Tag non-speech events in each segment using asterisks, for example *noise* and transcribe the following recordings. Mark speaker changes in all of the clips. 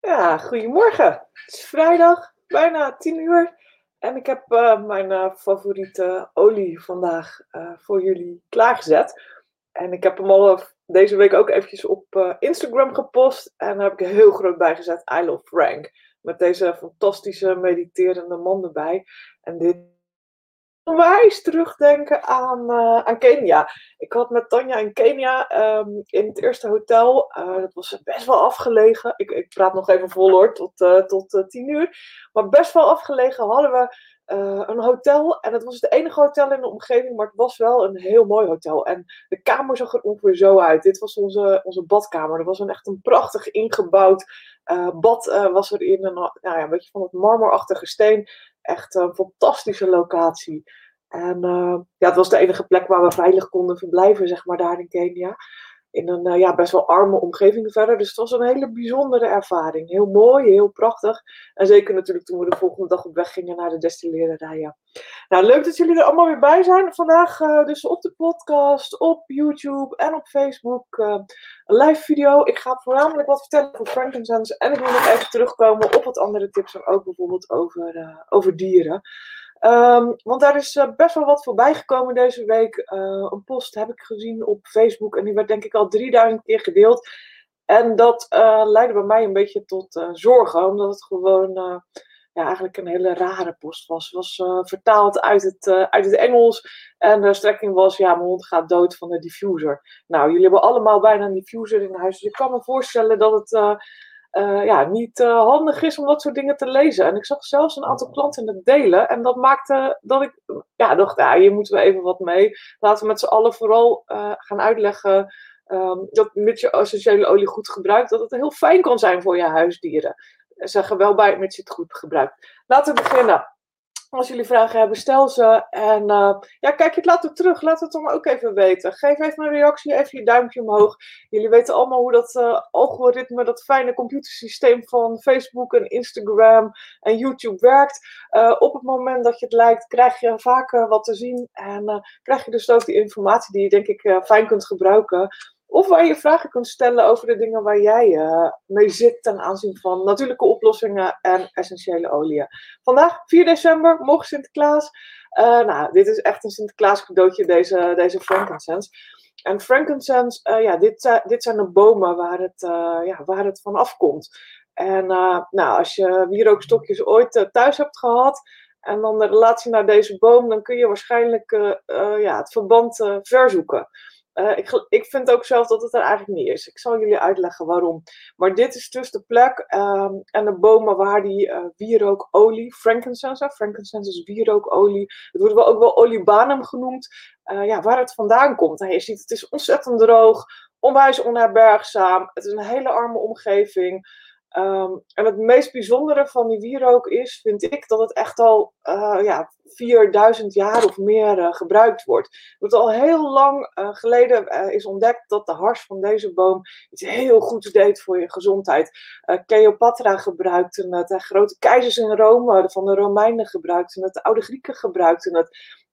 Speaker 1: Ja, goedemorgen. Het is vrijdag, bijna 10 uur. En ik heb eh, mijn eh, favoriete olie vandaag eh, voor jullie klaargezet. En ik heb hem al deze week ook eventjes op Instagram gepost. En daar heb ik heel groot bijgezet, I love Frank. Met deze fantastische mediterende man erbij. En dit onwijs terugdenken aan, uh, aan Kenia. Ik had met Tanja in Kenia ehm, in het eerste hotel. Uh, dat was best wel afgelegen. Ik, ik praat nog even vol hoor, tot, uh, tot tien uur. Maar best wel afgelegen hadden we een hotel. En het was het enige hotel in de omgeving, maar het was wel een heel mooi hotel. En de kamer zag er ongeveer zo uit. Dit was onze, onze badkamer. Er was een echt een prachtig ingebouwd bad was er in. Een, nou ja, een beetje van het marmerachtige steen. Echt een fantastische locatie. En uh, ja, het was de enige plek waar we veilig konden verblijven, zeg maar, daar in Kenia. In een uh, ja, best wel arme omgeving verder. Dus het was een hele bijzondere ervaring. Heel mooi, heel prachtig. En zeker natuurlijk toen we de volgende dag op weg gingen naar de destillererij. Nou, leuk dat jullie er allemaal weer bij zijn. Vandaag uh, dus op de podcast, op YouTube en op Facebook een live video. Ik ga voornamelijk wat vertellen over frankincense. En ik wil nog even terugkomen op wat andere tips. Ook bijvoorbeeld over, over dieren. Um, want daar is uh, best wel wat voorbij gekomen deze week. Uh, een post heb ik gezien op Facebook en die werd denk ik al 3000 keer gedeeld. En dat uh, leidde bij mij een beetje tot zorgen, omdat het gewoon ja, eigenlijk een hele rare post was. Het was vertaald uit het, uit het Engels en de strekking was: ja, mijn hond gaat dood van de diffuser. Nou, jullie hebben allemaal bijna een diffuser in huis, dus ik kan me voorstellen dat het uh, ja, niet uh, handig is om dat soort dingen te lezen. En ik zag zelfs een aantal klanten het delen. En dat maakte dat ik ja, dacht, ja, hier moeten we even wat mee. Laten we met z'n allen vooral uh, gaan uitleggen um, dat mits je essentiële olie goed gebruikt, dat het heel fijn kan zijn voor je huisdieren. Zeggen wel bij, mits je het goed gebruikt. Laten we beginnen. Als jullie vragen hebben, stel ze. En uh, ja, kijk het terug. Laat het dan ook even weten. Geef even een reactie, even je duimpje omhoog. Jullie weten allemaal hoe dat uh, algoritme, dat fijne computersysteem van Facebook en Instagram en YouTube werkt. Uh, op het moment dat je het lijkt, krijg je vaker wat te zien. En krijg je dus ook die informatie die je denk ik fijn kunt gebruiken of waar je vragen kunt stellen over de dingen waar jij uh, mee zit ten aanzien van natuurlijke oplossingen en essentiële oliën. Vandaag, 4 december, morgen Sinterklaas. Uh, nou, dit is echt een Sinterklaas cadeautje, deze, deze frankincense. En frankincense, uh, ja, dit, dit zijn de bomen waar het, ja, waar het van afkomt. En nou, als je wierookstokjes ooit thuis hebt gehad, en dan de relatie naar deze boom, dan kun je waarschijnlijk ja, het verband verzoeken. Uh, ik, ik vind ook zelf dat het er eigenlijk niet is. Ik zal jullie uitleggen waarom. Maar dit is dus de plek um, en de bomen waar die uh, wierookolie, frankincense, frankincense is wierookolie. Het wordt wel ook wel oliebanum genoemd. Uh, ja, waar het vandaan komt. En je ziet, het is ontzettend droog, onwijs onherbergzaam. Het is een hele arme omgeving. Um, en het meest bijzondere van die wierook is, vind ik, dat het echt al uh, ja, 4000 jaar of meer uh, gebruikt wordt. Het al heel lang uh, geleden is ontdekt dat de hars van deze boom iets heel goeds deed voor je gezondheid. Cleopatra gebruikte het, de grote keizers in Rome van de Romeinen gebruikten het, de oude Grieken gebruikten het.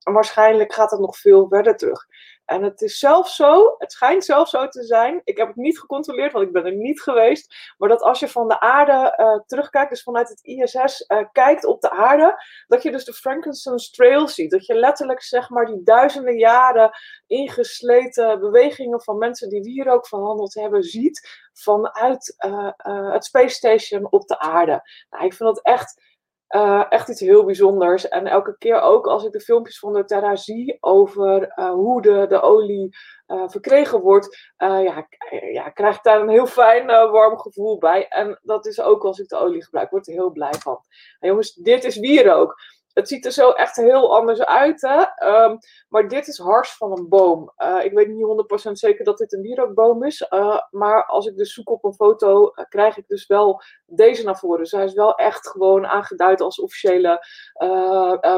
Speaker 1: En waarschijnlijk gaat het nog veel verder terug. En het is zelfs zo, het schijnt zelfs zo te zijn, ik heb het niet gecontroleerd, want ik ben er niet geweest, maar dat als je van de aarde uh, terugkijkt, dus vanuit het ISS eh, kijkt op de aarde, dat je dus de Frankincense Trail ziet. Dat je letterlijk zeg maar die duizenden jaren ingesleten bewegingen van mensen die hier ook verhandeld hebben, ziet vanuit uh, het Space Station op de aarde. Nou, ik vind dat echt uh, echt iets heel bijzonders. En elke keer ook als ik de filmpjes van de Terra zie over uh, hoe de, de olie uh, verkregen wordt, ja, ja, krijg ik daar een heel fijn warm gevoel bij. En dat is ook als ik de olie gebruik, word er heel blij van. En jongens, dit is wierook. Het ziet er zo echt heel anders uit, hè? Um, maar dit is hars van een boom. Uh, ik weet niet 100% zeker dat dit een wierookboom is. Uh, maar als ik dus zoek op een foto, uh, krijg ik dus wel deze naar voren. Dus hij is wel echt gewoon aangeduid als officiële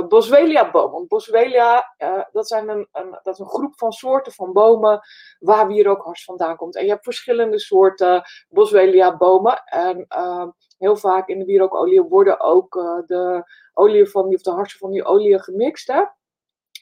Speaker 1: Boswellia-boom. Want Boswellia, dat, zijn een, een, dat is een groep van soorten van bomen waar wierookhars vandaan komt. En je hebt verschillende soorten Boswellia-bomen. En ehm, heel vaak in de wierookolie worden ook de olie van die, of de harsen van die olie gemixt. Hè?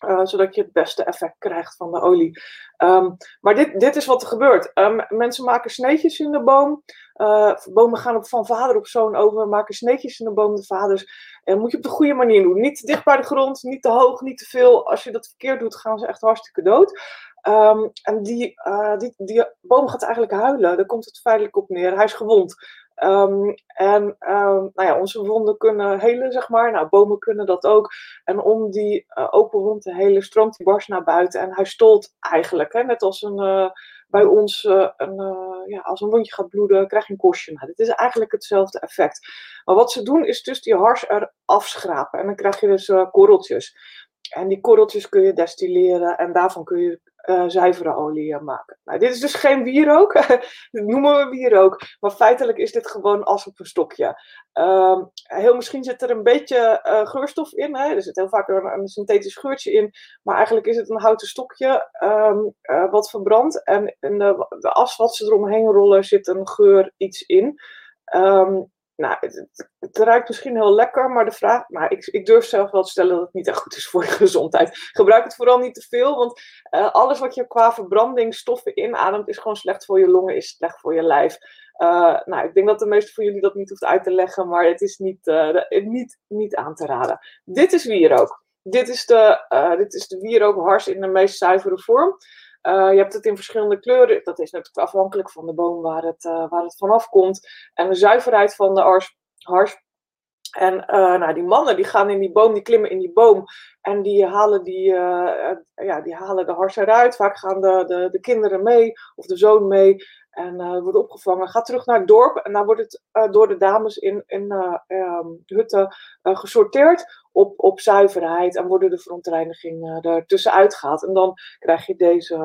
Speaker 1: Uh, zodat je het beste effect krijgt van de olie. Um, maar dit, dit is wat er gebeurt. Um, mensen maken sneetjes in de boom. Uh, bomen gaan op, van vader op zoon over, maken sneetjes in de boom, de vaders. En moet je op de goede manier doen. Niet te dicht bij de grond, niet te hoog, niet te veel. Als je dat verkeerd doet, gaan ze echt hartstikke dood. Um, en die, die, die boom gaat eigenlijk huilen. Daar komt het feitelijk op neer. Hij is gewond. Um, en um, nou ja, onze wonden kunnen helen, zeg maar. Nou, bomen kunnen dat ook. En om die uh, open wond te helen, stroomt die barst naar buiten. En hij stolt eigenlijk, hè, net als een, uh, bij ons, een, ja, als een wondje gaat bloeden, krijg je een kostje. Nou, dit is eigenlijk hetzelfde effect. Maar wat ze doen, is dus die hars er afschrapen. En dan krijg je dus korreltjes. En die korreltjes kun je destilleren en daarvan kun je uh, zuivere olie maken. Nou, dit is dus geen wierook, *laughs* dit noemen we wierook, maar feitelijk is dit gewoon as op een stokje. Uh, heel misschien zit er een beetje uh, geurstof in, hè? er zit heel vaak een, een, synthetisch geurtje in, maar eigenlijk is het een houten stokje uh, wat verbrandt en in de, de as wat ze eromheen rollen zit een geur iets in. Um, nou, het, ruikt misschien heel lekker, maar de vraag, maar ik, ik, durf zelf wel te stellen dat het niet echt goed is voor je *laughs* gezondheid. Gebruik het vooral niet te veel, want uh, alles wat je qua verbrandingsstoffen inademt is gewoon slecht voor je longen, is slecht voor je lijf. Uh, nou, ik denk dat de meeste van jullie dat niet hoeft uit te leggen, maar het is niet, uh, niet, niet aan te raden. Dit is wierook. Dit is de, dit is de in de meest zuivere vorm. Uh, je hebt het in verschillende kleuren. Dat is natuurlijk afhankelijk van de boom waar het, uh, waar het vanaf komt. En de zuiverheid van de ars, hars. En uh, nou, die mannen die gaan in die boom, die klimmen in die boom. En die halen, die, ja, die halen de hars eruit. Vaak gaan de, de, de kinderen mee, of de zoon mee. En wordt opgevangen, gaat terug naar het dorp. En dan wordt het door de dames in, in um, hutten gesorteerd op, op zuiverheid. En worden de verontreiniging er tussenuit gehaald. En dan krijg je deze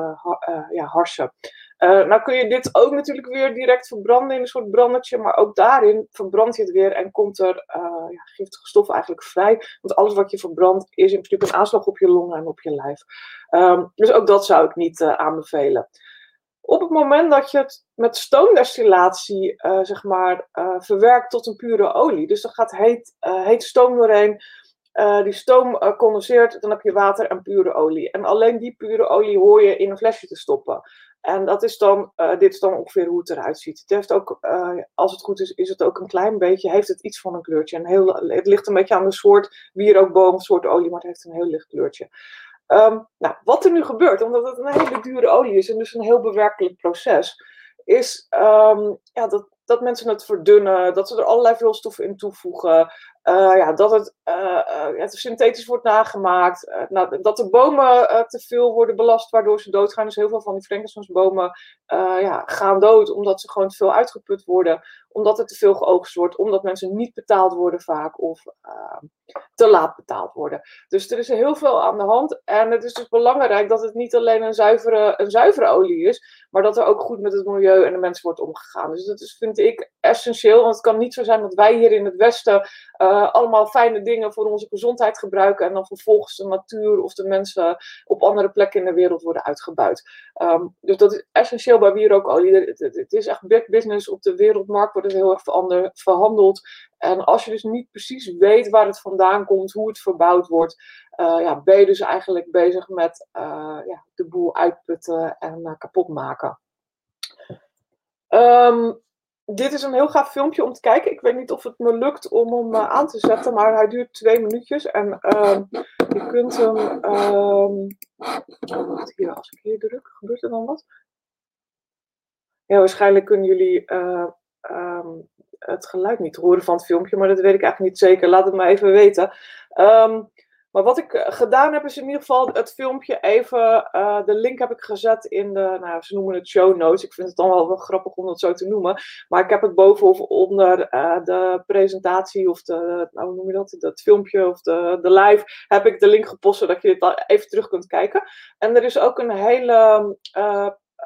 Speaker 1: ja, harsen. nou kun je dit ook natuurlijk weer direct verbranden in een soort brandertje. Maar ook daarin verbrand je het weer en komt er ja, giftige stoffen eigenlijk vrij. Want alles wat je verbrandt is in principe een aanslag op je longen en op je lijf. Um, dus ook dat zou ik niet aanbevelen op het moment dat je het met stoomdestillatie uh, zeg maar, uh, verwerkt tot een pure olie, dus er gaat heet, uh, heet stoom doorheen, die stoom condenseert, dan heb je water en pure olie. En alleen die pure olie hoor je in een flesje te stoppen. En dat is dan, dit is dan ongeveer hoe het eruit ziet. Het heeft ook, als het goed is, is het ook een klein beetje, heeft het iets van een kleurtje. En heel, het ligt een beetje aan de soort wierookboom, soort olie, maar het heeft een heel licht kleurtje. Um, nou, wat er nu gebeurt, omdat het een hele dure olie is en dus een heel bewerkelijk proces, is um, ja, dat, dat mensen het verdunnen, dat ze er allerlei vulstoffen in toevoegen, uh, ja, dat het, uh, het, synthetisch wordt nagemaakt, nou, dat de bomen te veel worden belast waardoor ze doodgaan. Dus heel veel van die Frankensteinsbomen ja, gaan dood omdat ze gewoon te veel uitgeput worden, omdat er te veel geoogst wordt, omdat mensen niet betaald worden vaak of te laat betaald worden. Dus er is heel veel aan de hand en het is dus belangrijk dat het niet alleen een zuivere, een zuivere olie is, maar dat er ook goed met het milieu en de mensen wordt omgegaan. Dus dat is, vind ik essentieel, want het kan niet zo zijn dat wij hier in het Westen allemaal fijne dingen voor onze gezondheid gebruiken en dan vervolgens de natuur of de mensen op andere plekken in de wereld worden uitgebuit. Um, dus dat is essentieel bij wierookolie. Het, het, het, is echt big business. Op de wereldmarkt wordt het heel erg verhandeld. En als je dus niet precies weet waar het vandaan komt, hoe het verbouwd wordt, uh, ja, ben je dus eigenlijk bezig met uh, ja, de boel uitputten en kapot maken. Um, dit is een heel gaaf filmpje om te kijken. Ik weet niet of het me lukt om hem uh, aan te zetten, maar hij duurt twee minuutjes. En uh, je kunt hem. Uh, hier, als ik hier druk, gebeurt er dan wat? Ja, waarschijnlijk kunnen jullie uh, het geluid niet horen van het filmpje, maar dat weet ik eigenlijk niet zeker. Laat het me even weten. Maar wat ik eh, gedaan heb, is in ieder geval het filmpje even. Uh, de link heb ik gezet in de. Nou, ze noemen het show notes. Ik vind het dan wel, wel grappig om dat zo te noemen. Maar ik heb het boven of onder uh, de presentatie of de. Nou, hoe noem je dat? Dat filmpje of de, de live. Heb ik de link gepost zodat je dit even terug kunt kijken. En er is ook een hele.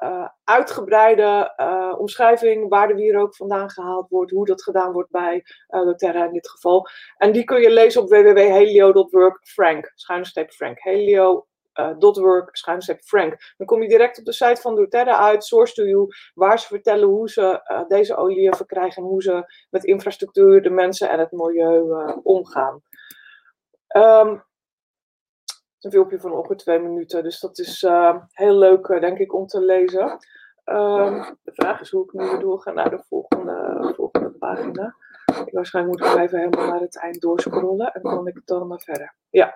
Speaker 1: Uh, uitgebreide uh, omschrijving waar de wierook vandaan gehaald wordt, hoe dat gedaan wordt bij uh, doTERRA in dit geval. En die kun je lezen op www.helio.work Frank, schuine Frank. Helio .work, schuine Frank. Dan kom je direct op de site van doTERRA uit, Source to You, waar ze vertellen hoe ze deze oliën verkrijgen en hoe ze met infrastructuur, de mensen en het milieu omgaan. Um, een filmpje van ongeveer twee minuten. Dus dat is uh, heel leuk, denk ik, om te lezen. Um, de vraag is hoe ik nu doorga naar de volgende, volgende pagina. Waarschijnlijk moet ik even helemaal naar het eind doorscrollen en dan kan ik dan verder. Ja.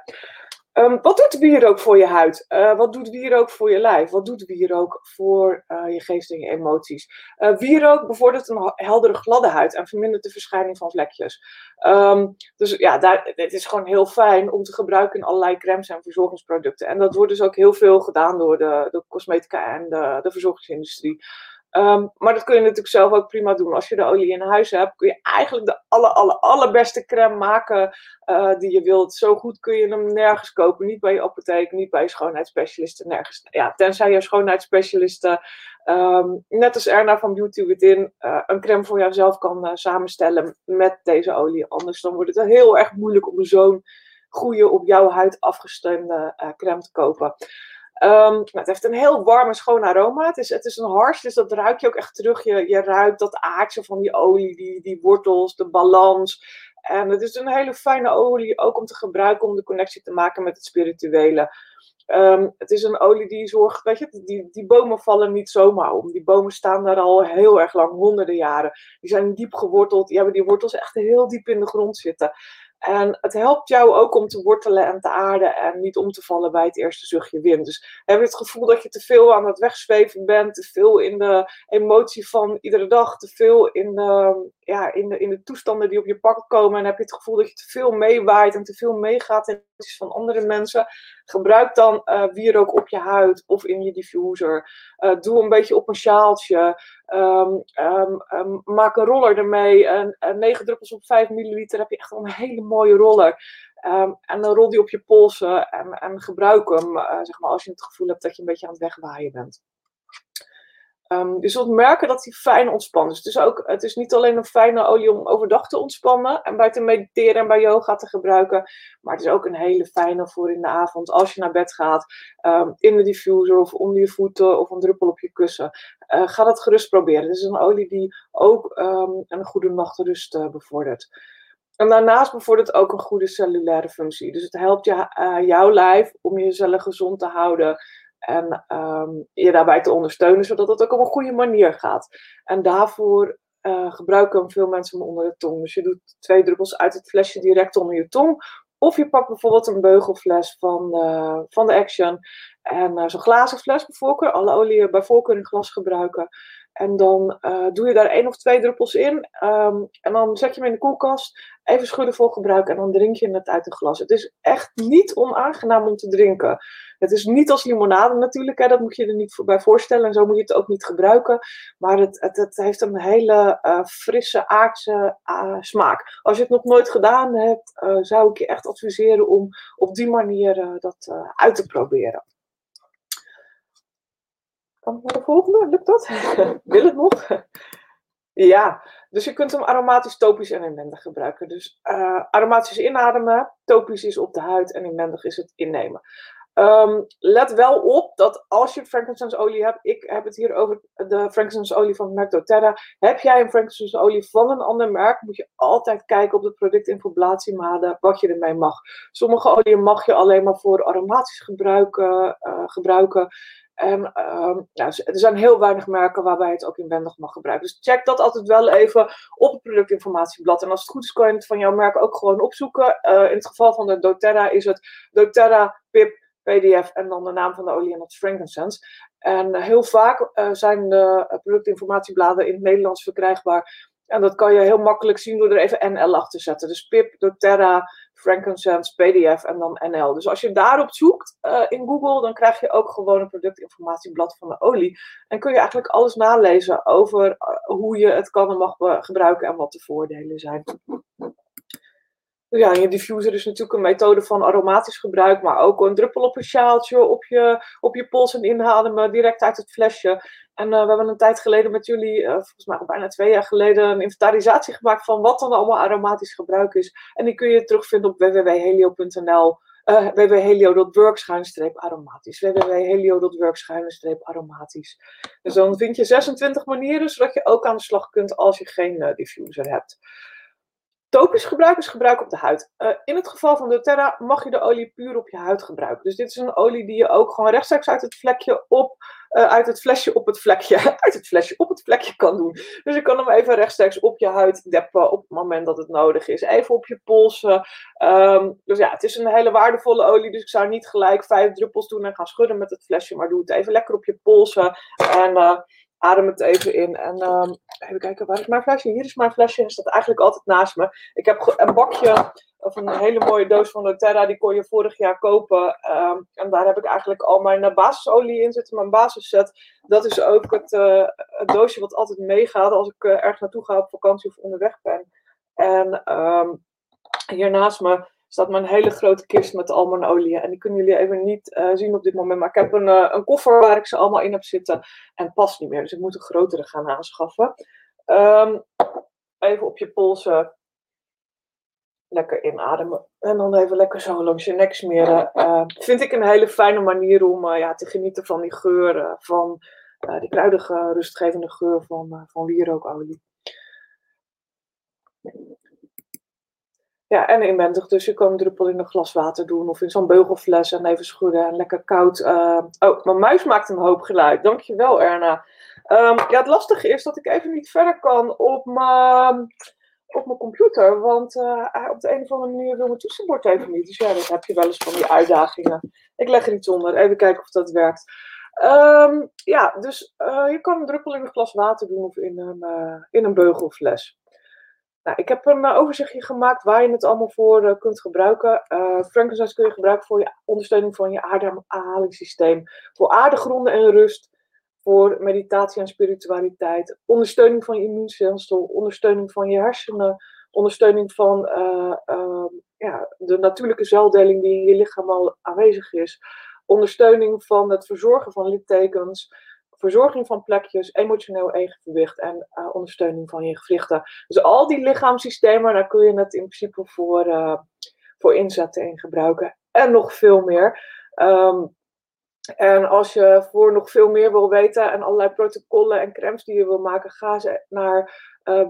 Speaker 1: Um, wat doet wierook voor je huid? Uh, wat doet wierook voor je lijf? Wat doet wierook voor uh, je geest en je emoties? Uh, wierook bevordert een heldere gladde huid en vermindert de verschijning van vlekjes. Um, dus ja, daar, het is gewoon heel fijn om te gebruiken in allerlei crèmes en verzorgingsproducten. En dat wordt dus ook heel veel gedaan door de, de cosmetica en de, de verzorgingsindustrie. Um, maar dat kun je natuurlijk zelf ook prima doen. Als je de olie in huis hebt, kun je eigenlijk de aller, aller, allerbeste crème maken uh, die je wilt. Zo goed kun je hem nergens kopen. Niet bij je apotheek, niet bij je schoonheidsspecialisten, nergens. Ja, tenzij je schoonheidsspecialisten, um, net als Erna van Beauty Within, uh, een crème voor jouzelf kan uh, samenstellen met deze olie. Anders dan wordt het heel erg moeilijk om zo'n goede, op jouw huid afgestemde crème te kopen. Um, het heeft een heel warm schoon aroma. Het is, het is een hars, dus dat ruik je ook echt terug. Je, je ruikt dat aardse van die olie, die, die wortels, de balans. En het is een hele fijne olie, ook om te gebruiken om de connectie te maken met het spirituele. Um, het is een olie die zorgt, weet je, die, die bomen vallen niet zomaar om. Die bomen staan daar al heel erg lang, honderden jaren. Die zijn diep geworteld, die hebben die wortels echt heel diep in de grond zitten. En het helpt jou ook om te wortelen en te aarden en niet om te vallen bij het eerste zuchtje wind. Dus heb je het gevoel dat je te veel aan het wegzweven bent, te veel in de emotie van iedere dag, te veel in de, ja, in de, in de toestanden die op je pad komen en heb je het gevoel dat je te veel meewaait en te veel meegaat in emoties van andere mensen, gebruik dan uh, wierook op je huid of in je diffuser. Uh, doe een beetje op een sjaaltje. Um, um, um, maak een roller ermee. En, en 9 druppels op 5 milliliter heb je echt een hele mooie roller. en dan rol die op je polsen en, en gebruik hem uh, zeg maar, als je het gevoel hebt dat je een beetje aan het wegwaaien bent. Um, je zult merken dat hij fijn ontspant. Dus het is, ook, het is niet alleen een fijne olie om overdag te ontspannen en bij te mediteren en bij yoga te gebruiken. Maar het is ook een hele fijne voor in de avond als je naar bed gaat. Um, in de diffuser of onder je voeten of een druppel op je kussen. Uh, ga dat gerust proberen. Het is een olie die ook um, een goede nachtrust uh, bevordert. En daarnaast bevordert ook een goede cellulaire functie. Dus het helpt je, uh, jouw lijf om je cellen gezond te houden. En um, je daarbij te ondersteunen, zodat het ook op een goede manier gaat. En daarvoor uh, gebruiken veel mensen hem onder de tong. Dus je doet twee druppels uit het flesje direct onder je tong. Of je pakt bijvoorbeeld een beugelfles van, uh, van de Action. En uh, zo'n glazen fles bij voorkeur. Alle oliën bij voorkeur in glas gebruiken. En dan uh, doe je daar één of twee druppels in. Um, en dan zet je hem in de koelkast. Even schudden voor gebruik. En dan drink je het uit een glas. Het is echt niet onaangenaam om te drinken. Het is niet als limonade natuurlijk. Hè, dat moet je er niet bij voorstellen. En zo moet je het ook niet gebruiken. Maar het, het, het heeft een hele uh, frisse, aardse uh, smaak. Als je het nog nooit gedaan hebt, zou ik je echt adviseren om op die manier dat uit te proberen. Kan naar de volgende? Lukt dat? *laughs* Wil het nog? ja, dus je kunt hem aromatisch, topisch en inwendig gebruiken. Dus uh, aromatisch inademen, topisch is op de huid en inwendig is het innemen. Um, let wel op dat als je frankincense olie hebt, ik heb het hier over de frankincense olie van het merk doTERRA. Heb jij een frankincense olie van een ander merk, moet je altijd kijken op de productinformatiemaden wat je ermee mag. Sommige oliën mag je alleen maar voor aromatisch gebruiken. Uh, gebruiken. En um, nou, er zijn heel weinig merken waarbij het ook inwendig mag gebruiken. Dus check dat altijd wel even op het productinformatieblad. En als het goed is, kan je het van jouw merk ook gewoon opzoeken. Uh, in het geval van de doTERRA is het doTERRA PIP PDF en dan de naam van de olie en is frankincense. En heel vaak uh, zijn de productinformatiebladen in het Nederlands verkrijgbaar. En dat kan je heel makkelijk zien door er even NL achter te zetten. Dus PIP, doTERRA, frankincense, PDF en dan NL. Dus als je daarop zoekt uh, in Google, dan krijg je ook gewoon een productinformatieblad van de olie. En kun je eigenlijk alles nalezen over uh, hoe je het kan en mag gebruiken en wat de voordelen zijn. Ja, je diffuser is natuurlijk een methode van aromatisch gebruik, maar ook een druppel op een sjaaltje, op je, op je pols en inhalen, direct uit het flesje. En uh, we hebben een tijd geleden met jullie, uh, volgens mij bijna twee jaar geleden, een inventarisatie gemaakt van wat dan allemaal aromatisch gebruik is. En die kun je terugvinden op www.helio.nl, uh, www.helio.work-aromatisch, www.helio.work-aromatisch. Dus dan vind je 26 manieren, zodat je ook aan de slag kunt als je geen diffuser hebt. Topisch gebruiken is gebruiken op de huid. Uh, in het geval van doTERRA mag je de olie puur op je huid gebruiken. Dus dit is een olie die je ook gewoon rechtstreeks uit het vlekje op, uh, uit het flesje op het vlekje, *laughs* uit het flesje op het vlekje kan doen. Dus je kan hem even rechtstreeks op je huid deppen op het moment dat het nodig is. Even op je polsen. Um, dus ja, het is een hele waardevolle olie, dus ik zou niet gelijk vijf druppels doen en gaan schudden met het flesje, maar doe het even lekker op je polsen. En uh, adem het even in. En um, even kijken, waar is mijn flesje? Hier is mijn flesje. Het staat eigenlijk altijd naast me. Ik heb een bakje, of een hele mooie doos van Terra. Die kon je vorig jaar kopen. Um, en daar heb ik eigenlijk al mijn uh, basisolie in zitten. Mijn basisset. Dat is ook het, het doosje wat altijd meegaat als ik uh, ergens naartoe ga op vakantie of onderweg ben. En um, hier naast me staat mijn hele grote kist met al mijn oliën. En die kunnen jullie even niet uh, zien op dit moment. Maar ik heb een, uh, een koffer waar ik ze allemaal in heb zitten. En past niet meer. Dus ik moet een grotere gaan aanschaffen. Um, even op je polsen. Lekker inademen. En dan even lekker zo langs je nek smeren. Uh, vind ik een hele fijne manier om ja, te genieten van die geuren. Van die kruidige, rustgevende geur van, van wierookolie. Ja, en inwendig. Dus je kan een druppel in een glas water doen of in zo'n beugelfles en even schudden en lekker koud. Uh... Oh, mijn muis maakt een hoop geluid. Dankjewel, Erna. Um, ja, het lastige is dat ik even niet verder kan op mijn, op mijn computer. Want uh, op de een of andere manier wil mijn toetsenbord even niet. Dus ja, dan heb je wel eens van die uitdagingen. Ik leg er iets onder. Even kijken of dat werkt. Um, ja, dus uh, je kan een druppel in een glas water doen of in een, in een beugelfles. Nou, ik heb een uh, overzichtje gemaakt waar je het allemaal voor uh, kunt gebruiken. Uh, kun je gebruiken voor je ondersteuning van je ademhalingssysteem, voor aardegronden en rust, voor meditatie en spiritualiteit, ondersteuning van je immuunstelsel, ondersteuning van je hersenen, ondersteuning van ehm, ja, de natuurlijke celdeling die in je lichaam al aanwezig is, ondersteuning van het verzorgen van littekens verzorging van plekjes, emotioneel evenwicht en uh, ondersteuning van je gewrichten. Dus al die lichaamssystemen, daar kun je het in principe voor, uh, voor inzetten en gebruiken. En nog veel meer. Um, en als je voor nog veel meer wil weten en allerlei protocollen en crèmes die je wil maken, ga naar uh,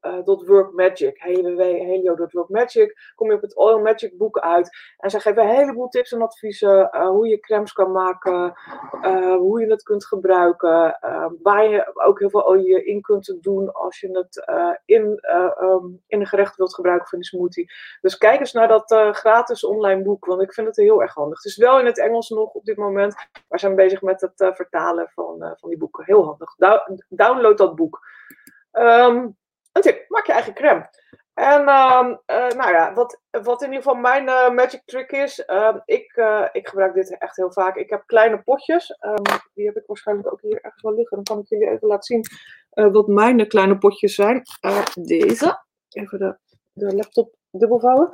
Speaker 1: www.helio uh, .workmagic, www.helio.workmagic, kom je op het Oil Magic boek uit. En ze geven een heleboel tips en adviezen uh, hoe je crèmes kan maken, uh, hoe je het kunt gebruiken, waar je ook heel veel olie in kunt doen als je het in, um, in een gerecht wilt gebruiken voor een smoothie. Dus kijk eens naar dat gratis online boek, want ik vind het heel erg handig. Het is wel in het Engels nog op dit moment, maar zijn bezig met het vertalen van, van die boeken. Heel handig. download dat boek. Um, tip, maak je eigen crème. En uh, uh, nou ja, wat, wat in ieder geval mijn uh, magic trick is, ehm, ik, eh, ik gebruik dit echt heel vaak. Ik heb kleine potjes, um, die heb ik waarschijnlijk ook hier ergens wel liggen. Dan kan ik jullie even laten zien wat mijn kleine potjes zijn. deze, even de, de laptop dubbelvouwen.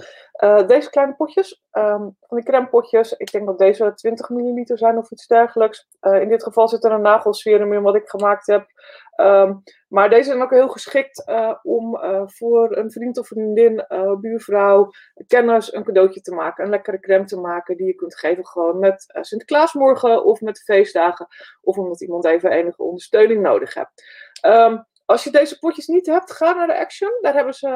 Speaker 1: Uh, deze kleine potjes, um, van die crème potjes, ik denk dat deze 20 milliliter zijn of iets dergelijks. Uh, in dit geval zit er een nagelserum in wat ik gemaakt heb. Um, maar deze zijn ook heel geschikt uh, om voor een vriend of vriendin, buurvrouw, kennis een cadeautje te maken. Een lekkere crème te maken die je kunt geven gewoon met Sinterklaasmorgen of met feestdagen. Of omdat iemand even enige ondersteuning nodig heeft. Um, als je deze potjes niet hebt, ga naar de Action. Daar hebben ze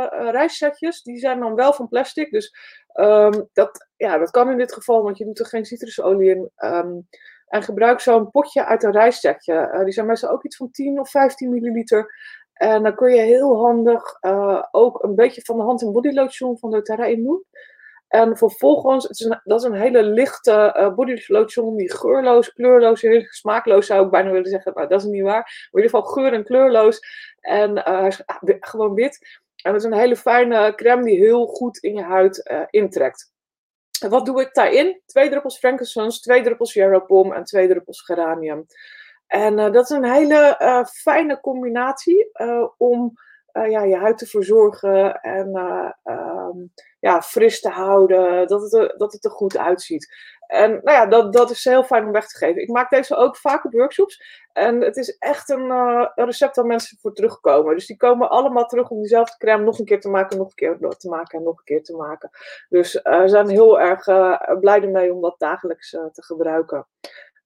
Speaker 1: uh. Die zijn dan wel van plastic. Dus um, dat, ja, dat kan in dit geval, want je doet er geen citrusolie in. Um, en gebruik zo'n potje uit een reissetje. Uh, die zijn meestal ook iets van 10 of 15 milliliter. En dan kun je heel handig uh, ook een beetje van de hand- en body lotion van doTERRA in doen. En vervolgens, het is dat is een hele lichte uh, body lotion die geurloos, kleurloos is. Smaakloos zou ik bijna willen zeggen, maar dat is niet waar. Maar in ieder geval geur- en kleurloos. En uh, gewoon wit. En het is een hele fijne crème die heel goed in je huid uh, intrekt. En wat doe ik daarin? Twee druppels frankincense, twee druppels jarrow en twee druppels geranium. En dat is een hele fijne combinatie om ja, je huid te verzorgen en uh, um, ja, fris te houden, dat het, er, dat het er goed uitziet. En nou ja, dat, dat is heel fijn om weg te geven. Ik maak deze ook vaak op workshops. En het is echt een, een recept waar mensen voor terugkomen. Dus die komen allemaal terug om diezelfde crème nog een keer te maken, nog een keer te maken en nog een keer te maken. Dus we zijn heel erg blij ermee om dat dagelijks te gebruiken.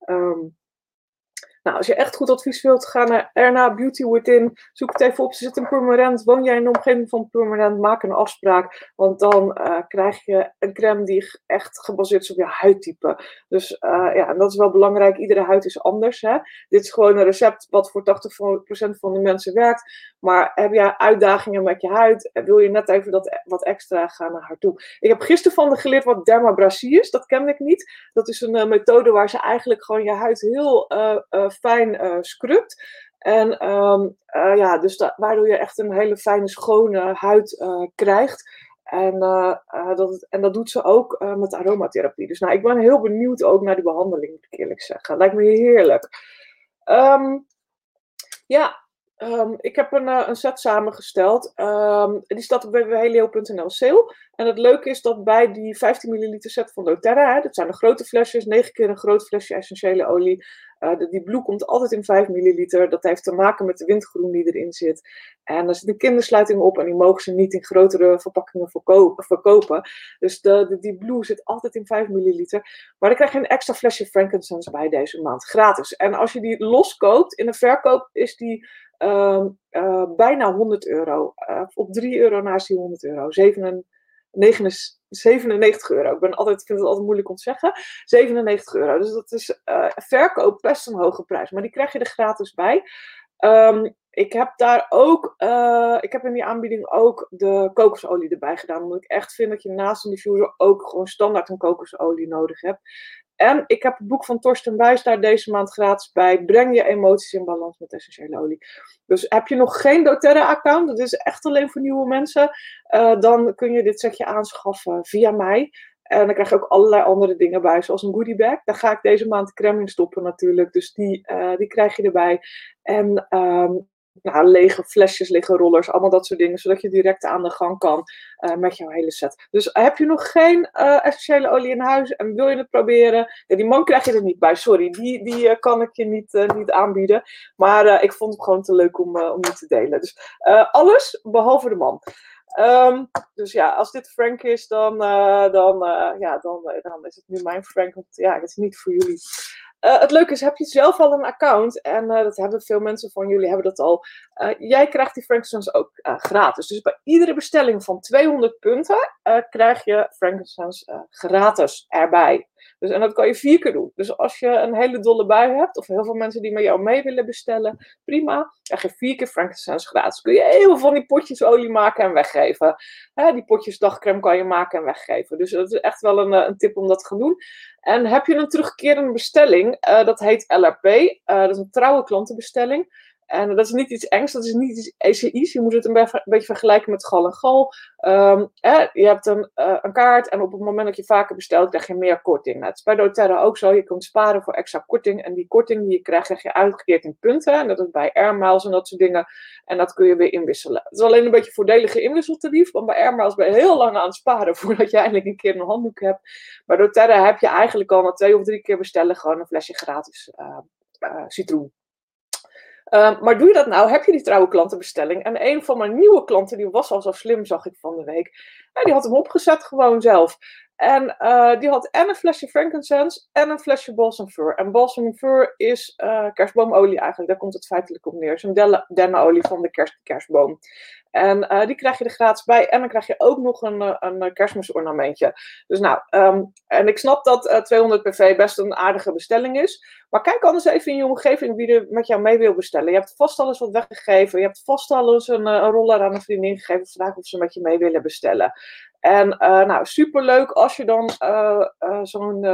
Speaker 1: Um, Nou, als je echt goed advies wilt, ga naar Erna Beauty Within. Zoek het even op. Ze zit in Purmerend. Woon jij in de omgeving van Purmerend? Maak een afspraak. Want dan uh, krijg je een crème die echt gebaseerd is op je huidtype. Dus uh, ja, en dat is wel belangrijk. Iedere huid is anders. Hè? Dit is gewoon een recept wat voor 80% van de mensen werkt. Maar heb jij uitdagingen met je huid? Wil je net even dat wat extra gaan naar haar toe? Ik heb gisteren van de geleerd wat dermabrasie is. Dat kende ik niet. Dat is een uh, methode waar ze eigenlijk gewoon je huid heel fijn uh, scrubt. En um, uh, ja, dus da waardoor je echt een hele fijne, schone huid uh, krijgt. En, dat, en dat doet ze ook met aromatherapie. Dus nou, ik ben heel benieuwd ook naar die behandeling, moet ik eerlijk zeggen. Lijkt me heerlijk. Um, ja, Um, ik heb een, een set samengesteld. Um, die staat op www.helio.nl sale. En het leuke is dat bij die 15 milliliter set van doTERRA, dat zijn de grote flesjes, 9 keer een groot flesje essentiële olie. Uh, die blue komt altijd in 5 milliliter. Dat heeft te maken met de windgroen die erin zit. En er zit een kindersluiting op en die mogen ze niet in grotere verpakkingen verkopen. Dus de, de, die blue zit altijd in 5 milliliter. Maar dan krijg je een extra flesje frankincense bij deze maand, gratis. En als je die los koopt, in de verkoop is die bijna 100 euro. Uh, op 3 euro naast die 100 euro. 7, 97 euro. Ik ben altijd, vind het altijd moeilijk om te zeggen. 97 euro. Dus dat is uh, verkoop best een hoge prijs. Maar die krijg je er gratis bij. Um, ik heb daar ook, ik heb in die aanbieding ook de kokosolie erbij gedaan. Omdat ik echt vind dat je naast een diffuser ook gewoon standaard een kokosolie nodig hebt. En ik heb het boek van Torsten Wijs daar deze maand gratis bij. Breng je emoties in balans met essentiële olie. Dus heb je nog geen doTERRA-account, dat is echt alleen voor nieuwe mensen, uh, dan kun je dit setje aanschaffen via mij. En dan krijg je ook allerlei andere dingen bij, zoals een goodie bag. Daar ga ik deze maand crème in stoppen natuurlijk, dus die, uh, die krijg je erbij. En um, nou, lege flesjes, lege rollers, allemaal dat soort dingen, zodat je direct aan de gang kan uh, met jouw hele set. Dus heb je nog geen uh, essentiële olie in huis en wil je het proberen? Ja, die man krijg je er niet bij, sorry, die, die kan ik je niet, niet aanbieden. Maar ik vond het gewoon te leuk om, om niet te delen. Dus alles behalve de man. Um, dus ja, als dit Frank is, dan, dan, ja, dan, dan is het nu mijn Frank. Want ja, het is niet voor jullie. Uh, het leuke is, heb je zelf al een account? En uh, dat hebben veel mensen van jullie hebben dat al. Uh, jij krijgt die Frankincense ook gratis. Dus bij iedere bestelling van 200 punten krijg je Frankincense gratis erbij. Dus, en dat kan je vier keer doen. Dus als je een hele dolle bui hebt, of heel veel mensen die met jou mee willen bestellen, prima. Krijg je vier keer frankincense gratis. Kun je heel veel van die potjes olie maken en weggeven. Die potjes dagcreme kan je maken en weggeven. Dus dat is echt wel een, een tip om dat te doen. En heb je een terugkerende bestelling, uh, dat heet LRP. Uh, dat is een trouwe klantenbestelling. En dat is niet iets engs, dat is niet iets ECI's. Je moet het een, beetje vergelijken met gal en gal. Um, je hebt een, uh, een, kaart en op het moment dat je vaker bestelt, krijg je meer korting. Nou, het is bij doTERRA ook zo. Je kunt sparen voor extra korting. En die korting die je krijgt, krijg je uitgekeerd in punten. En dat is bij Airmiles en dat soort dingen. En dat kun je weer inwisselen. Het is alleen een beetje voordelige inwisseltarief. Want bij Airmiles ben je heel lang aan het sparen *laughs* voordat je eindelijk een keer een handdoek hebt. Bij doTERRA heb je eigenlijk al na twee of drie keer bestellen gewoon een flesje gratis uh, uh, citroen. Uh, maar doe je dat nou? Heb je die trouwe klantenbestelling? En een van mijn nieuwe klanten, die was al zo slim, zag ik van de week. Ja, die had hem opgezet gewoon zelf. En uh, die had en een flesje frankincense en een flesje balsam fir. En balsam fir is uh, kerstboomolie eigenlijk. Daar komt het feitelijk op neer. Het is een dennenolie van de kerst, kerstboom. En uh, die krijg je er gratis bij. En dan krijg je ook nog een, een kerstmisornamentje. Dus nou, um, en ik snap dat uh, 200 pv best een aardige bestelling is. Maar kijk anders even in je omgeving wie er met jou mee wil bestellen. Je hebt vast al eens wat weggegeven. Je hebt vast al eens een, een roller aan een vriendin gegeven. Vraag of ze met je mee willen bestellen. En uh, nou, superleuk als je dan uh, uh, zo'n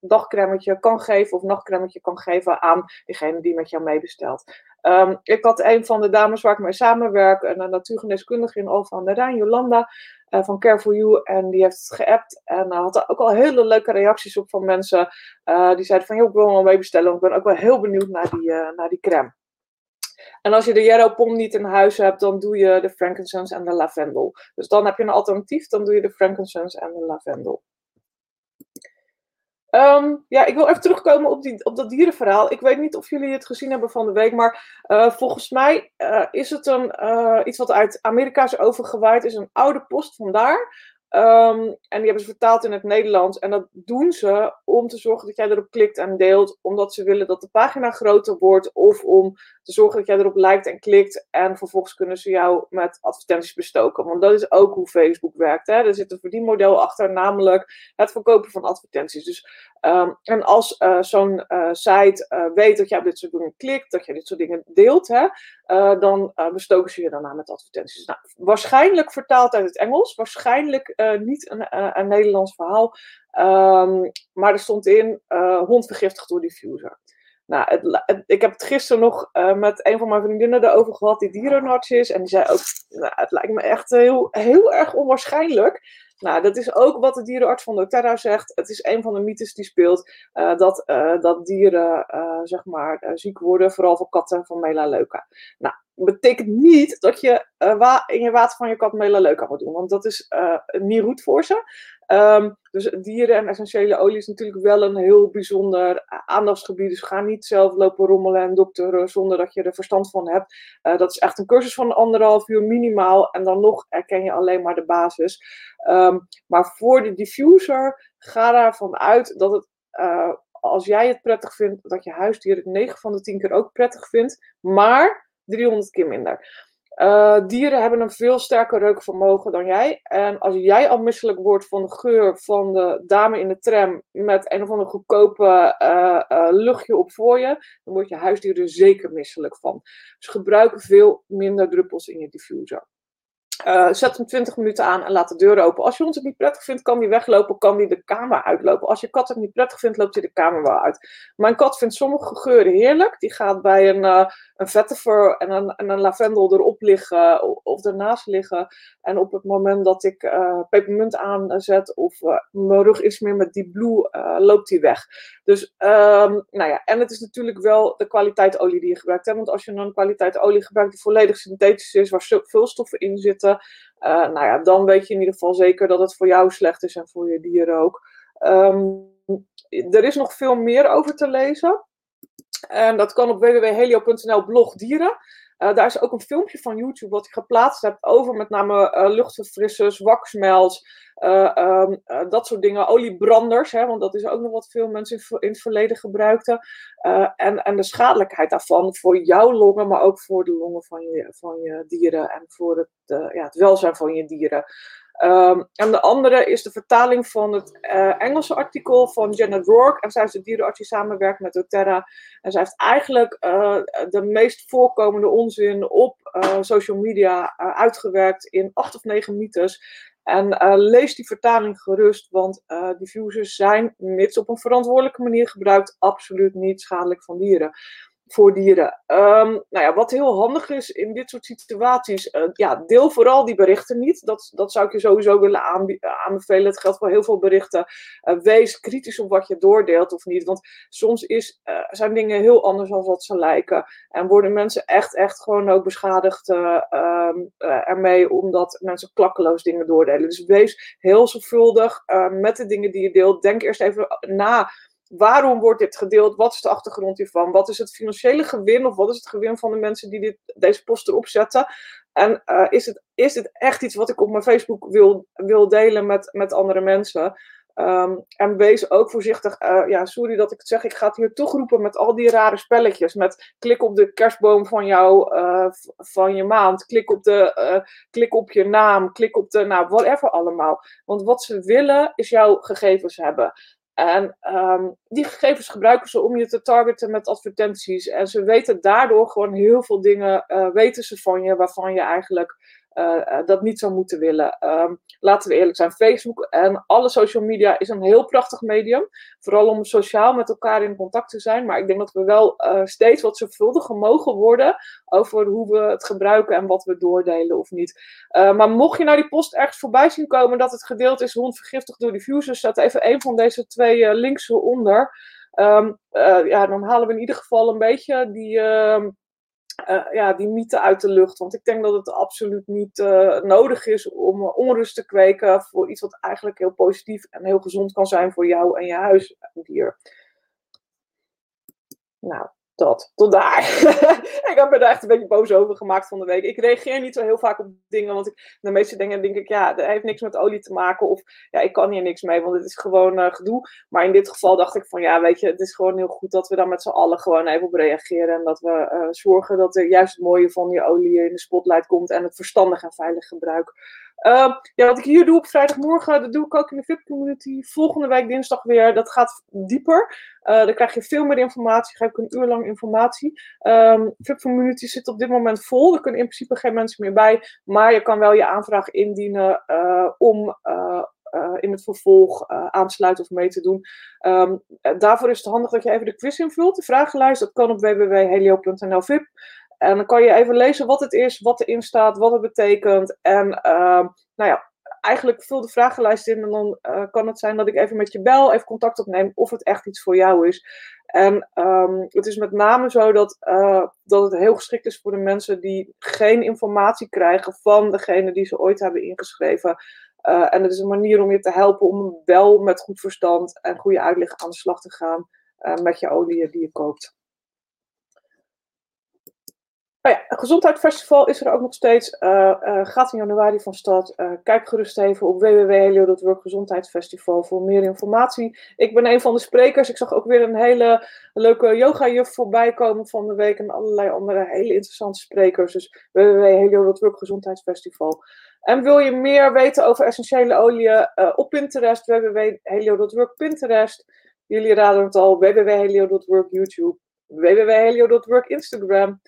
Speaker 1: dagcremmetje kan geven of nachtcremmetje kan geven aan degene die met jou meebestelt. Um, ik had een van de dames waar ik mee samenwerk, een natuurgeneeskundige in Alphen aan de Rijn, Jolanda, van Care for You. En die heeft het geappt en had er ook al hele leuke reacties op van mensen. die zeiden van, joh, ik wil wel meebestellen, want ik ben ook wel heel benieuwd naar die, naar die crème. En als je de Yarrow Pom niet in huis hebt, dan doe je de frankincense en de lavendel. Dus dan heb je een alternatief, dan doe je de frankincense en de lavendel. Um, ja, ik wil even terugkomen op, die, op dat dierenverhaal. Ik weet niet of jullie het gezien hebben van de week, maar uh, volgens mij uh, is het een, uh, iets wat uit Amerika is overgewaaid. is een oude post vandaar. Ehm, en die hebben ze vertaald in het Nederlands. En dat doen ze om te zorgen dat jij erop klikt en deelt, omdat ze willen dat de pagina groter wordt, of om te zorgen dat jij erop lijkt en klikt. En vervolgens kunnen ze jou met advertenties bestoken. Want dat is ook hoe Facebook werkt. Hè? Er zit een verdienmodel achter, namelijk het verkopen van advertenties. Dus, ehm, en als uh, zo'n uh, site uh, weet dat jij op dit soort dingen klikt, dat je dit soort dingen deelt, hè, dan bestoken ze je daarna met advertenties. Nou, waarschijnlijk vertaald uit het Engels, waarschijnlijk niet een, een, Nederlands verhaal. Um, maar er stond in hond vergiftigd door diffuser. Nou, ik heb het gisteren nog uh, met een van mijn vriendinnen erover gehad, die dierenarts is. En die zei ook, nou, het lijkt me echt heel, heel erg onwaarschijnlijk. Nou, dat is ook wat de dierenarts van doTERRA zegt. Het is een van de mythes die speelt, uh, dat, uh, dat dieren, zeg maar, ziek worden, vooral voor katten van melaleuca. Nou, betekent niet dat je in je water van je kat melaleuca moet doen, want dat is niet goed voor ze. Um, dus dieren en essentiële olie is natuurlijk wel een heel bijzonder aandachtsgebied. Dus ga niet zelf lopen rommelen en dokteren zonder dat je er verstand van hebt. Uh, dat is echt een cursus van anderhalf uur minimaal. En dan nog herken je alleen maar de basis. Um, maar voor de diffuser, ga ervan uit dat het, als jij het prettig vindt, dat je huisdier het 9 van de 10 keer ook prettig vindt. Maar 300 keer minder. Uh, dieren hebben een veel sterker reukvermogen dan jij. En als jij al misselijk wordt van de geur van de dame in de tram met een of andere goedkope uh, uh, luchtje op voor je, dan wordt je huisdier er zeker misselijk van. Dus gebruik veel minder druppels in je diffuser. Zet hem 20 minuten aan en laat de deur open. Als je hond het niet prettig vindt, kan die weglopen, kan die de kamer uitlopen. Als je kat het niet prettig vindt, loopt hij de kamer wel uit. Mijn kat vindt sommige geuren heerlijk. Die gaat bij een, een vetiver en een, en een lavendel erop liggen of ernaast liggen. En op het moment dat ik uh, pepermunt aanzet of mijn rug iets meer met die blue, loopt hij weg. Dus, um, nou ja, en het is natuurlijk wel de kwaliteit olie die je gebruikt. Hè? Want als je een kwaliteit olie gebruikt die volledig synthetisch is, waar veel stoffen in zitten nou ja, dan weet je in ieder geval zeker dat het voor jou slecht is en voor je dieren ook. Um, er is nog veel meer over te lezen. En dat kan op www.helio.nl blog dieren. Uh, daar is ook een filmpje van YouTube wat ik geplaatst heb over met name uh, luchtverfrissers, waxmelds, uh, um, dat soort dingen. Oliebranders, hè, want dat is ook nog wat veel mensen in, in het verleden gebruikten. en, en de schadelijkheid daarvan voor jouw longen, maar ook voor de longen van je, van je dieren en voor het, ja, het welzijn van je dieren. Um, en de andere is de vertaling van het uh, Engelse artikel van Janet Rourke. En zij is de dierenarts die samenwerkt met doTERRA. En zij heeft eigenlijk uh, de meest voorkomende onzin op uh, social media uitgewerkt in acht of negen mythes. En lees die vertaling gerust, want diffusers zijn, mits op een verantwoordelijke manier gebruikt, absoluut niet schadelijk van dieren voor dieren. Um, nou ja, wat heel handig is in dit soort situaties, uh, ja, deel vooral die berichten niet. Dat, dat zou ik je sowieso willen aanbevelen. Het geldt voor heel veel berichten. Uh, wees kritisch op wat je doordeelt of niet. Want soms is, uh, zijn dingen heel anders dan wat ze lijken. En worden mensen echt, echt gewoon ook beschadigd um, ermee, omdat mensen klakkeloos dingen doordelen. Dus wees heel zorgvuldig met de dingen die je deelt. Denk eerst even na waarom wordt dit gedeeld? Wat is de achtergrond hiervan? Wat is het financiële gewin of wat is het gewin van de mensen die dit, deze post erop zetten? En uh, is, het, is dit echt iets wat ik op mijn Facebook wil, wil delen met, met andere mensen? Um, en wees ook voorzichtig. Uh, ja, sorry dat ik het zeg. Ik ga het hier toch roepen met al die rare spelletjes. Met klik op de kerstboom van jou, uh, van je maand. Klik op, de, klik op je naam. Klik op de, nou, whatever allemaal. Want wat ze willen is jouw gegevens hebben. En um, die gegevens gebruiken ze om je te targeten met advertenties. En ze weten daardoor gewoon heel veel dingen, uh, weten ze van je, waarvan je eigenlijk dat niet zou moeten willen. Um, laten we eerlijk zijn, Facebook en alle social media is een heel prachtig medium. Vooral om sociaal met elkaar in contact te zijn. Maar ik denk dat we wel uh, steeds wat zorgvuldiger mogen worden over hoe we het gebruiken en wat we doordelen of niet. Maar mocht je nou die post ergens voorbij zien komen dat het gedeeld is hond vergiftigd door diffusers, zet even een van deze twee links eronder. Um, ja, dan halen we in ieder geval een beetje die uh, ja, die mythe uit de lucht. Want ik denk dat het absoluut niet uh, nodig is om uh, onrust te kweken voor iets wat eigenlijk heel positief en heel gezond kan zijn voor jou en je huisdier. Nou, dat, tot daar. *laughs* ik heb me daar echt een beetje boos over gemaakt van de week. Ik reageer niet zo heel vaak op dingen, want ik, de meeste dingen denk ik, ja, dat heeft niks met olie te maken. Of ja, ik kan hier niks mee, want het is gewoon uh, gedoe. Maar in dit geval dacht ik van, ja, weet je, het is gewoon heel goed dat we daar met z'n allen gewoon even op reageren. En dat we uh, zorgen dat er juist het mooie van die olie in de spotlight komt en het verstandig en veilig gebruik. Uh, ja, wat ik hier doe op vrijdagmorgen, dat doe ik ook in de VIP-community. Volgende week dinsdag weer. Dat gaat dieper. Uh, dan krijg je veel meer informatie. Geef ik een uur lang informatie. Um, VIP-community zit op dit moment vol. Er kunnen in principe geen mensen meer bij. Maar je kan wel je aanvraag indienen uh, om uh, in het vervolg aan te sluiten of mee te doen. Um, daarvoor is het handig dat je even de quiz invult. De vragenlijst, dat kan op www.helio.nl VIP. En dan kan je even lezen wat het is, wat erin staat, wat het betekent. En uh, nou ja, eigenlijk vul de vragenlijst in en dan uh, kan het zijn dat ik even met je bel, even contact opneem of het echt iets voor jou is. En um, het is met name zo dat, uh, dat het heel geschikt is voor de mensen die geen informatie krijgen van degene die ze ooit hebben ingeschreven. Uh, en het is een manier om je te helpen om wel met goed verstand en goede uitleg aan de slag te gaan met je olie die je koopt. Nou ja, Gezondheidsfestival is er ook nog steeds. Uh, uh, gaat in januari van start. Uh, kijk gerust even op www.helio.work Gezondheidsfestival voor meer informatie. Ik ben een van de sprekers. Ik zag ook weer een hele leuke yoga-juf voorbij komen van de week. En allerlei andere hele interessante sprekers. Dus www.helio.work Gezondheidsfestival. En wil je meer weten over essentiële oliën op Pinterest? www.helio.work Pinterest. Jullie raden het al. www.helio.work YouTube. Instagram.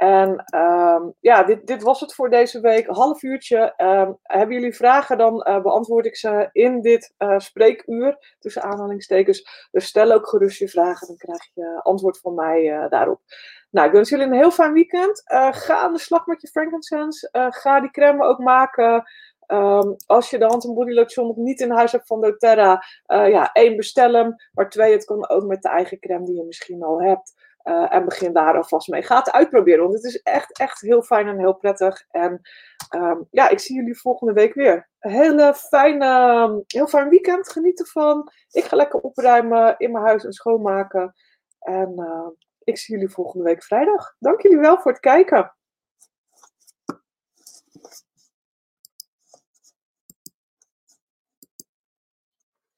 Speaker 1: En um, ja, dit, dit was het voor deze week. Half uurtje. Um, hebben jullie vragen, dan uh, beantwoord ik ze in dit uh, spreekuur. Tussen aanhalingstekens. Dus stel ook gerust je vragen, dan krijg je antwoord van mij daarop. Nou, ik wens jullie een heel fijn weekend. ga aan de slag met je frankincense. ga die crème ook maken. Um, als je de hand- en body lotion nog niet in huis hebt van doTERRA, ja, één bestel hem. Maar twee, het kan ook met de eigen crème die je misschien al hebt. Uh, en begin daar alvast mee. Ga het uitproberen, want het is echt, echt heel fijn en heel prettig. En um, ja, ik zie jullie volgende week weer. Een hele fijne, heel fijn weekend. Geniet ervan. Ik ga lekker opruimen in mijn huis en schoonmaken. En uh, ik zie jullie volgende week vrijdag. Dank jullie wel voor het kijken.